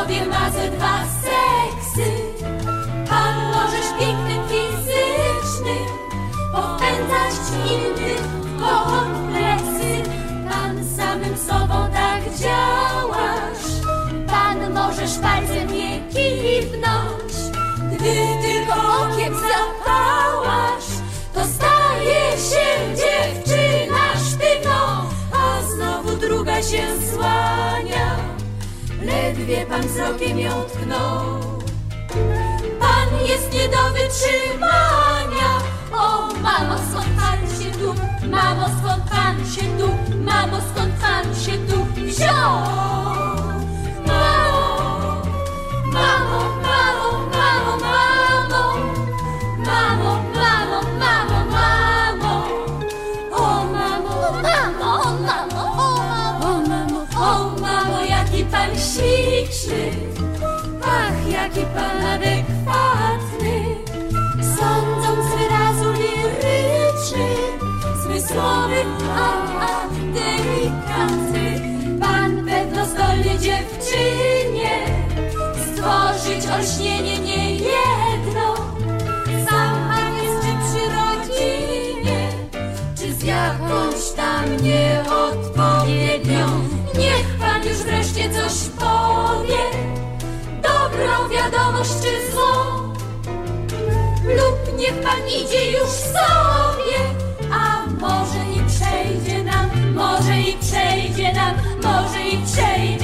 sobie ma ze dwa seksy. Pan możesz pięknym fizycznym popędzać innych kompleksy. Pan samym sobą tak działasz. Pan możesz palcem nie kiwnąć. Gdy tylko okiem zapałasz, to staje się dziewczyna sztywną, a znowu druga się słania. Ledwie pan wzrokiem ją tknął. Pan jest nie do wytrzymania. Adekwatny, sądząc wyrazu liryczny, zmysłowy, a, a delikatny. Pan pewno zdolny dziewczynie stworzyć olśnienie nie jedno. Sam jest czy przy rodzinie, czy z jakąś tam nieodpowiednią. Niech pan już wreszcie coś powie dobrą wiadomość czy złą lub niech pan idzie już sobie a może i przejdzie nam może i przejdzie nam może i przejdzie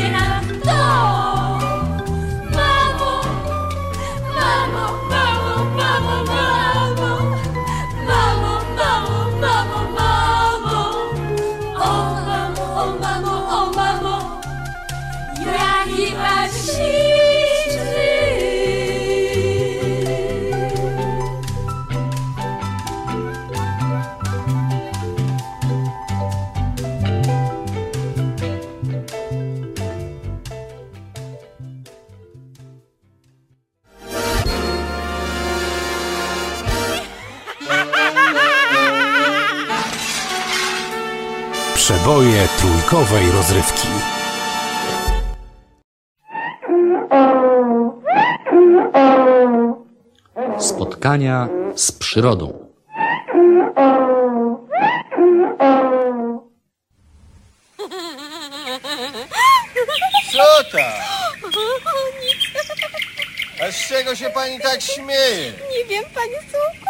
Trójkowej rozrywki. Spotkania z przyrodą. Co tam? O, nic. A z czego się pani tak śmieje? Nie wiem, panie Sułku.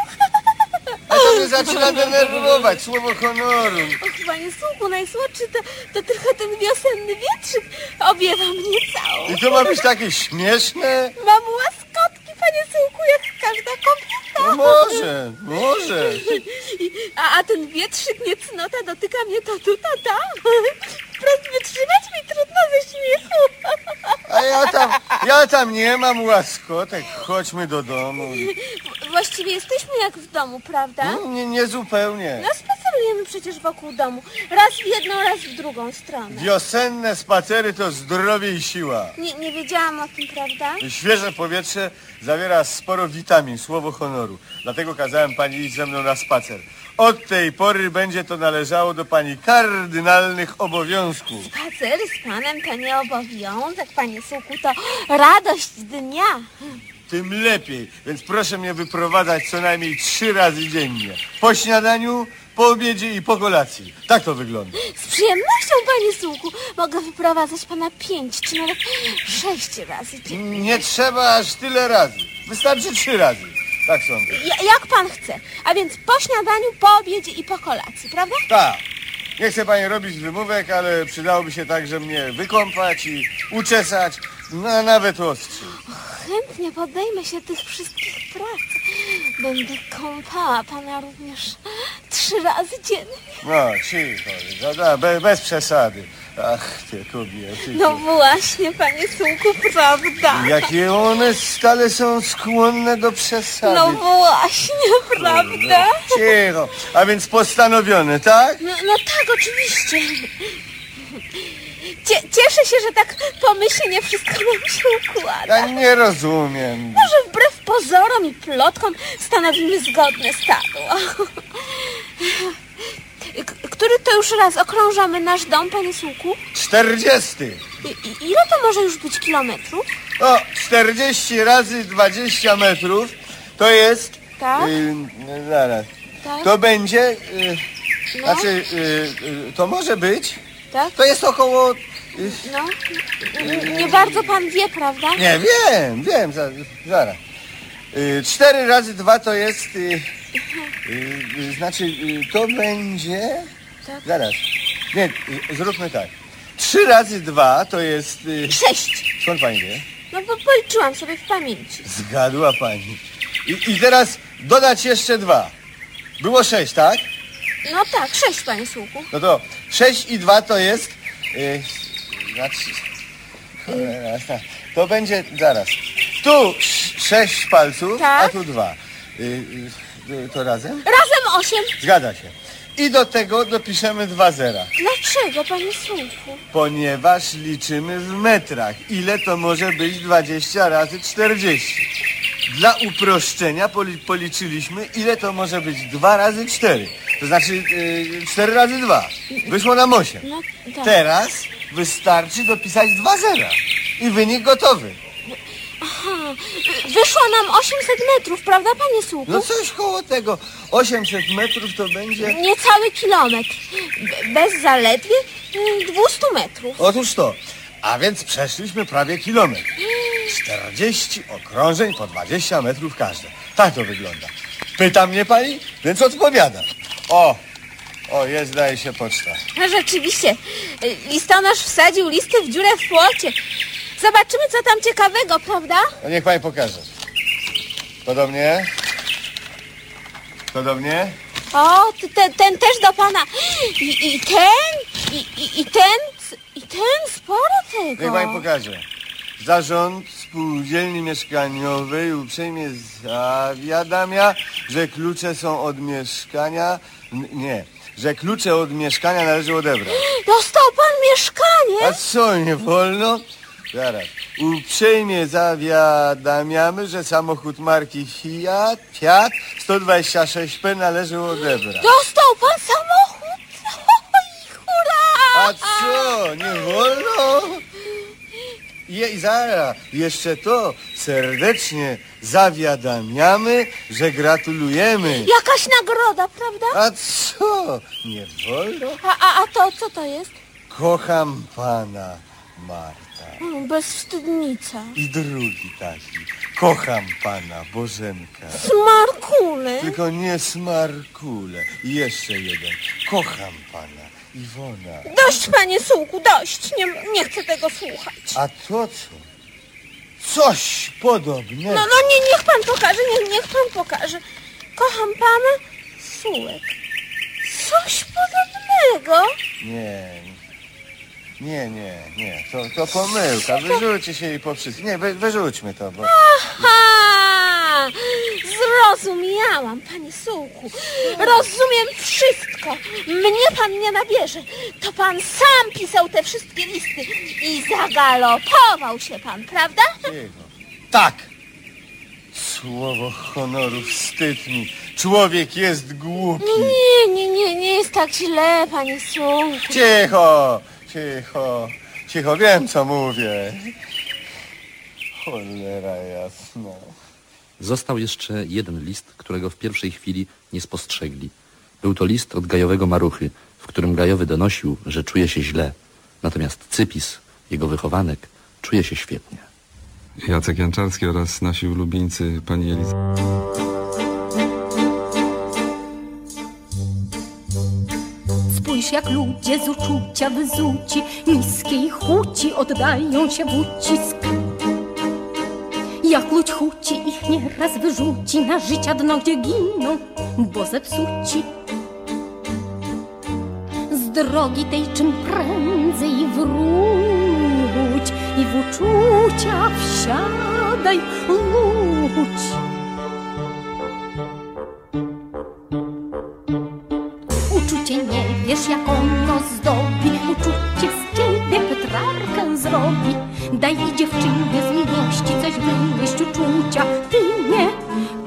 A to mnie zaczyna denerwować, słowo honoru. Och, panie Sułku, najsłodszy to, to tylko ten wiosenny wietrzyk obiewa mnie całą. I to ma być takie śmieszne? Mam łaskotki, panie Sułku, jak każda kobieta. No może, może. I- A, a ten wietrzyk niecnota dotyka mnie to tu, to tam. Wprost wytrzymać mi trudno ze śmiechu. A ja tam, ja tam nie mam łaskotek. Chodźmy do domu. Właściwie jesteśmy jak w domu, prawda? Nie, nie zupełnie. No spacerujemy przecież wokół domu. Raz w jedną, raz w drugą stronę. Wiosenne spacery to zdrowie i siła. Nie, nie wiedziałam o tym, prawda? Świeże powietrze zawiera sporo witamin, słowo honoru. Dlatego kazałem pani iść ze mną na spacer. Od tej pory będzie to należało do pani kardynalnych obowiązków. Spacer z panem to nie obowiązek, panie Suku, to radość dnia. Tym lepiej, więc proszę mnie wyprowadzać co najmniej trzy razy dziennie. Po śniadaniu, po obiedzie i po kolacji. Tak to wygląda. Z przyjemnością, panie Suku, mogę wyprowadzać pana pięć czy nawet sześć razy dziennie. Nie trzeba aż tyle razy. Wystarczy trzy razy. Tak sądzę. Ja- Jak pan chce. A więc po śniadaniu, po obiedzie i po kolacji, prawda? Tak. Nie chcę pani robić wymówek, ale przydałoby się także mnie wykąpać i uczesać, no a nawet ostrzyć. Chętnie podejmę się tych wszystkich prac. Będę kąpała pana również trzy razy dziennie. No, cicho, no, no, be, bez przesady. Ach, te kobiety. No właśnie, panie Sułku, prawda? Jakie one stale są skłonne do przesady. No właśnie, prawda? Cicho. A więc postanowione, tak? No, no tak, oczywiście. Cie, cieszę się, że tak pomyślnie wszystko nam się układa. Ja nie rozumiem. Może wbrew pozorom i plotkom stanowimy zgodne stadło. K- Który to już raz okrążamy nasz dom, panie Sułku? Czterdziesty. I, i, ile to może już być kilometrów? O, 40 razy 20 metrów to jest... Tak? y, zaraz. Tak? To będzie... Y, No. Znaczy, y, y, to może być... Tak? To jest około... Y, No. N- Nie bardzo pan wie, prawda? nie, wiem, wiem, za, zaraz. Y, Cztery razy dwa to jest... Y, y, y, znaczy, y, to będzie... Tak. Zaraz. Nie, y, zróbmy tak. Trzy razy dwa to jest... Y, Sześć. skąd pani wie? No bo policzyłam sobie w pamięci. Zgadła pani. I, I teraz dodać jeszcze dwa. Było sześć, tak? No tak, sześć, panie Sułku. No to sześć i dwa to jest... Yy, znaczy... cholera, To będzie... Zaraz. Tu sześć palców, Tak. a tu dwa. Yy, yy, to razem? Razem osiem. Zgadza się. I do tego dopiszemy dwa zera. Dlaczego, panie Sułku? Ponieważ liczymy w metrach. Ile to może być 20 razy 40? Dla uproszczenia poli- policzyliśmy, ile to może być 2 razy 4. To znaczy yy, 4 razy 2. Wyszło nam 8. No tak. Teraz wystarczy dopisać dwa zera. I wynik gotowy. Aha, wyszło nam 800 metrów, prawda, panie Sułku? No coś koło tego. 800 metrów to będzie... Niecały kilometr. Be- Bez zaledwie y, 200 metrów. Otóż to. A więc przeszliśmy prawie kilometr. 40 okrążeń po 20 metrów każde. Tak to wygląda. Pyta mnie pani, więc odpowiadam. O, o, jest zdaje się poczta. No rzeczywiście, y, listonosz wsadził listy w dziurę w płocie. Zobaczymy, co tam ciekawego, prawda? No niech pani pokaże. Podobnie? Podobnie? O, ten, ten też do pana. I, i ten, i, i, i ten, i ten, sporo Niech tego. pani pokaże. Zarząd Spółdzielni Mieszkaniowej uprzejmie zawiadamia, że klucze są od mieszkania... N- Nie, że klucze od mieszkania należy odebrać. Dostał pan mieszkanie? A co, nie wolno? Zaraz. Uprzejmie zawiadamiamy, że samochód marki Fiat, Fiat 126P należy odebrać. Dostał pan samochód? Oj, hurra! A co, nie wolno? Je, I zaraz, jeszcze to serdecznie zawiadamiamy, że gratulujemy. Jakaś nagroda, prawda? A co? Nie wolno? A, a, a to co to jest? Kocham pana, Marta. Mm, Bezwstydnica. I drugi taki. Kocham pana, Bożenka. Smarkule. Tylko nie smarkule. I jeszcze jeden. Kocham pana, Iwona. Dość, panie sułku, dość. Nie, nie chcę tego słuchać. A to co? Coś podobnego. No, no, nie, niech pan pokaże, nie, niech pan pokaże. Kocham pana, sułek. Coś podobnego. Nie, nie, nie, nie. To, to pomyłka. Wyrzućcie się jej po wszystkim. Nie, wy, wyrzućmy to, bo... Ha! Zrozumiałam, panie sułku. Rozumiem wszystko. Mnie pan nie nabierze. To pan sam pisał te wszystkie listy i zagalopował się pan, prawda? Cicho. Tak! Słowo honoru, wstyd mi. Człowiek jest głupi. Nie, nie, nie, nie jest tak źle, panie sułku. Cicho, cicho, cicho, wiem co mówię. Cholera jasna. Został jeszcze jeden list, którego w pierwszej chwili nie spostrzegli. Był to list od gajowego maruchy, w którym gajowy donosił, że czuje się źle. Natomiast Cypis, jego wychowanek, czuje się świetnie. Jacek Janczarski oraz nasi ulubieńcy pani Eliza. Jak ludzie z uczucia wyzuci Niskiej chuci oddają się w ucisk. Jak ludź chuci ich nieraz wyrzuci Na życia dno, gdzie giną, bo zepsuci. Z drogi tej czym prędzej wróć I w uczucia wsiadaj, ludź dziewczynie z miłości coś wymyśl uczucia. Ty nie.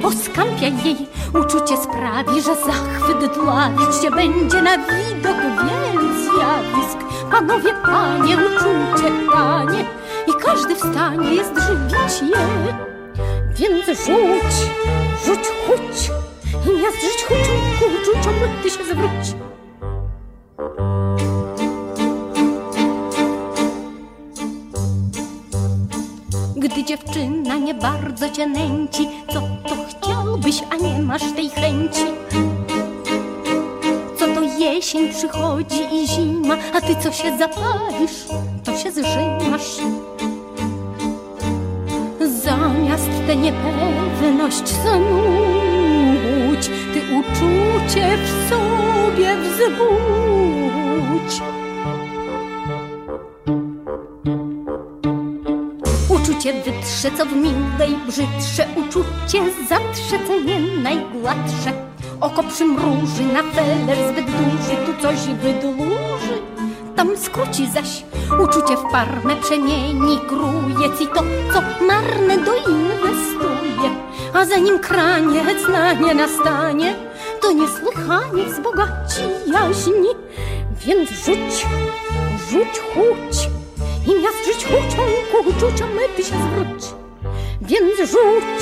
Poskampiaj jej. Uczucie sprawi, że zachwyt dławić się będzie na widok wielu zjawisk. Panowie, panie, uczucie tanie I każdy w stanie jest żywić je. Więc rzuć, rzuć, chuć. I miast żyć chucią, ku uczuciom ty się zwróć. Gdy dziewczyna nie bardzo cię nęci, co to chciałbyś, a nie masz tej chęci? Co to jesień przychodzi i zima, a ty co się zapalisz, to się zżymasz. Zamiast tę niepewność snuć, ty uczucie w sobie wzbudź. Wytrze, co w miłej brzydsze, uczucie zatrze, co nie najgładsze. Oko przymruży, na feler zbyt duży, tu coś wydłuży, tam skróci zaś. Uczucie w parmę przemieni grujec i to, co marne doinwestuje. A zanim kraniec na nie nastanie, to niesłychanie wzbogaci jaźni. Więc rzuć, rzuć, chuć uczuciom ty się zwróć. Więc rzuć,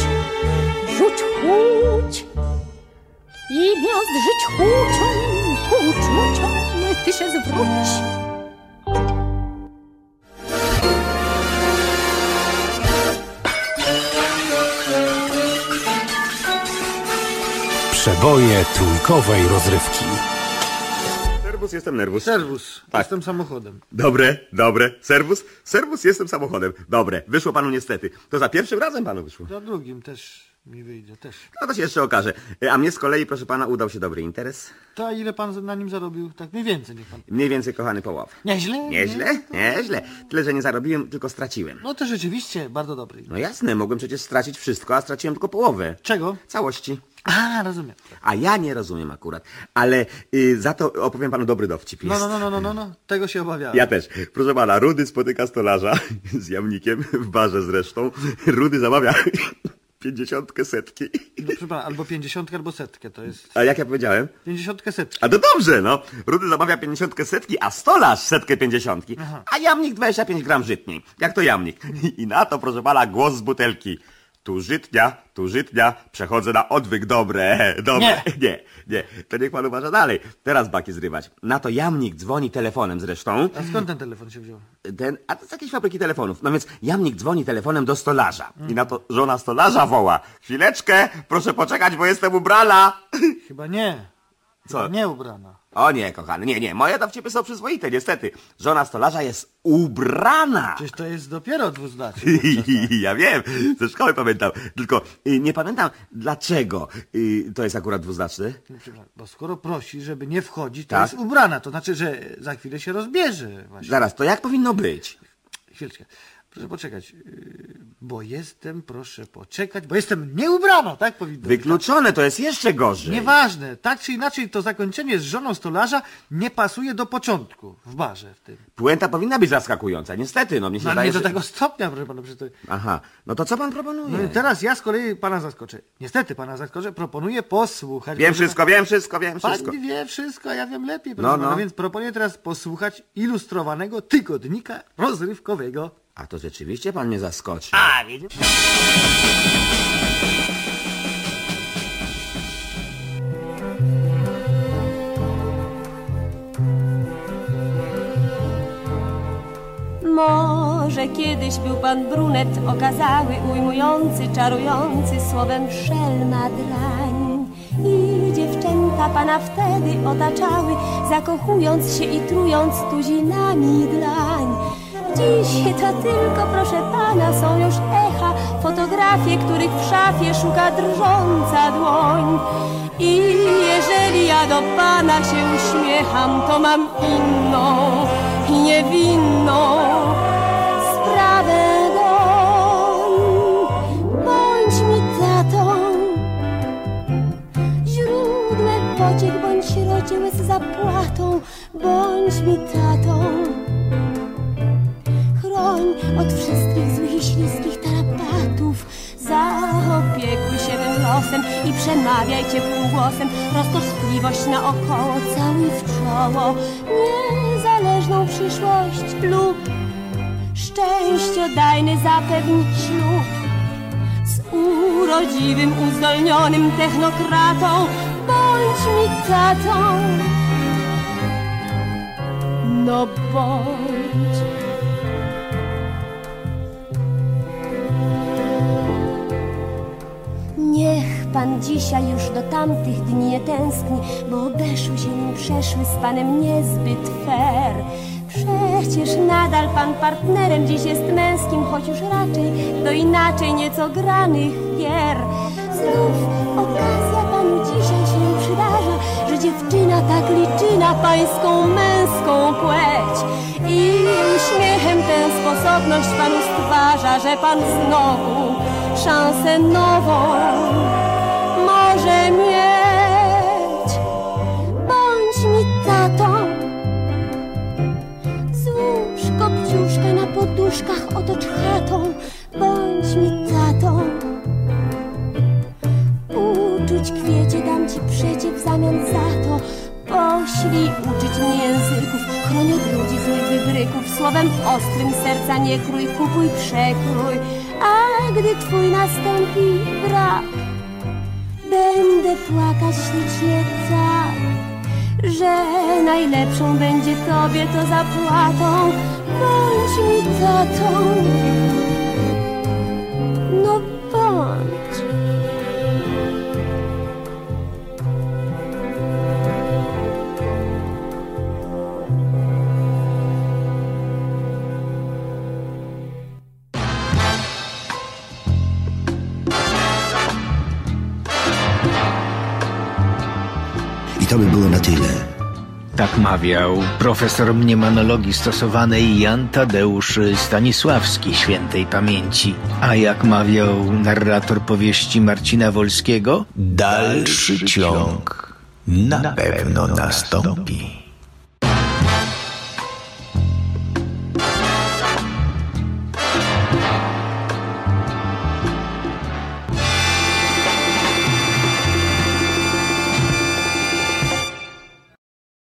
rzuć, chuć i miast żyć chucią, ku uczuciom ty się zwróć. Przeboje trójkowej rozrywki. Serwus, jestem nerwus. Serwus, Tak. jestem samochodem. Dobre, dobre. Serwus, serwus, jestem samochodem. Dobre, wyszło panu niestety. To za pierwszym razem panu wyszło. Za drugim też mi wyjdzie, też. No to się jeszcze okaże. E, A mnie z kolei, proszę pana, udał się dobry interes. To a ile pan na nim zarobił? Tak mniej więcej niech pan... Mniej więcej kochany połowy. Nieźle? Nieźle, nieźle. Tyle, że nie zarobiłem, tylko straciłem. No to rzeczywiście bardzo dobry. No jasne, mogłem przecież stracić wszystko, a straciłem tylko połowę. Czego? Całości. A, rozumiem. A ja nie rozumiem akurat. Ale y, za to opowiem panu dobry dowcip. No, Jest. no, no, no, no, no, no. tego się obawiałem. Ja też. Proszę pana, Rudy spotyka stolarza z jamnikiem w barze zresztą. Rudy zamawia pięćdziesiątkę setki. No proszę pana, albo pięćdziesiątkę, albo setkę, to jest... A jak ja powiedziałem? Pięćdziesiątkę setki. A to dobrze, no. Rudy zamawia pięćdziesiątkę setki, a stolarz setkę pięćdziesiątki. A jamnik 25 gram żytniej. Jak to jamnik? I na to, proszę pana, głos z butelki. Tu żytnia, tu żytnia, przechodzę na odwyk, dobre, dobre. Nie. nie, nie, to niech pan uważa dalej. Teraz baki zrywać. Na to jamnik dzwoni telefonem zresztą. A skąd ten telefon się wziął? Ten, a to z jakiejś fabryki telefonów. No więc jamnik dzwoni telefonem do stolarza. I na to żona stolarza woła. Chwileczkę, proszę poczekać, bo jestem ubrana. Chyba nie. Co? Chyba nie ubrana. O nie, kochany, nie, nie, moje dowcipy są przyzwoite, niestety. Żona stolarza jest ubrana. Przecież to jest dopiero dwuznaczne. ja wiem, ze szkoły pamiętam. Tylko y, nie pamiętam dlaczego y, to jest akurat. No, przepraszam, Bo skoro prosi, żeby nie wchodzić, to Tak. jest ubrana. To znaczy, że za chwilę się rozbierze. Właśnie. Zaraz, to jak powinno być? Chwileczkę. Proszę poczekać. Yy, Bo jestem, proszę poczekać, bo jestem nieubrana, tak powinno być. Wykluczone, to jest jeszcze gorzej. Nieważne, tak czy inaczej to zakończenie z żoną stolarza nie pasuje do początku w barze w tym. Puenta powinna być zaskakująca, niestety, no mnie się No, zdaje, nie do że- tego stopnia, proszę pana. przecież to- Aha, no to co pan proponuje? No teraz ja z kolei pana zaskoczę. Niestety pana zaskoczę, proponuję posłuchać. Wiem proszę wszystko, wiem wszystko, wiem Pan wszystko. wie wszystko, a ja wiem lepiej, proszę No, pana, no. więc proponuję teraz posłuchać ilustrowanego tygodnika rozrywkowego. A to rzeczywiście pan mnie zaskoczy. A, widzisz? Może kiedyś był pan brunet okazały, ujmujący, czarujący, słowem szelma drań. I dziewczęta pana wtedy otaczały, zakochując się i trując tuzinami dlań. Dziś to tylko, proszę pana, są już echa, fotografie, których w szafie szuka drżąca dłoń. I jeżeli ja do pana się uśmiecham, to mam inną i niewinną sprawę. Bądź mi tatą, źródłem pociech, bądź sierocie łez zapłatą, bądź mi. I przemawiaj ciepłym głosem, roztoczliwość naokoło, całuj w czoło, niezależną przyszłość lub szczęściodajny zapewni ślub z urodziwym, uzdolnionym technokratą. Bądź mi tatą, no bądź. Niech pan dzisiaj już do tamtych dni nie tęskni, bo obeszły się nim przeszły z panem niezbyt fair. Przecież nadal pan partnerem dziś jest męskim, choć już raczej do inaczej nieco granych gier. Znów okazja panu dzisiaj się przydarza, że dziewczyna tak liczy na pańską męską płeć. I uśmiechem tę sposobność panu stwarza, że pan znowu szansę nową poduszkach, otocz chatą. Bądź mi tatą, uczuć kwiecie dam ci przecie w zamian za to. Poślij uczyć mnie języków, chroń od ludzi złych wybryków. Słowem ostrym serca nie krój, kupuj, przekrój. A gdy twój nastąpi brak, będę płakać ślicznie tak, że najlepszą będzie tobie to zapłatą. Bądź mi tatą, no bądź. I to by było na tyle. Tak mawiał profesor mniemanologii stosowanej Jan Tadeusz Stanisławski świętej pamięci. A jak mawiał narrator powieści Marcina Wolskiego? Dalszy ciąg na pewno nastąpi.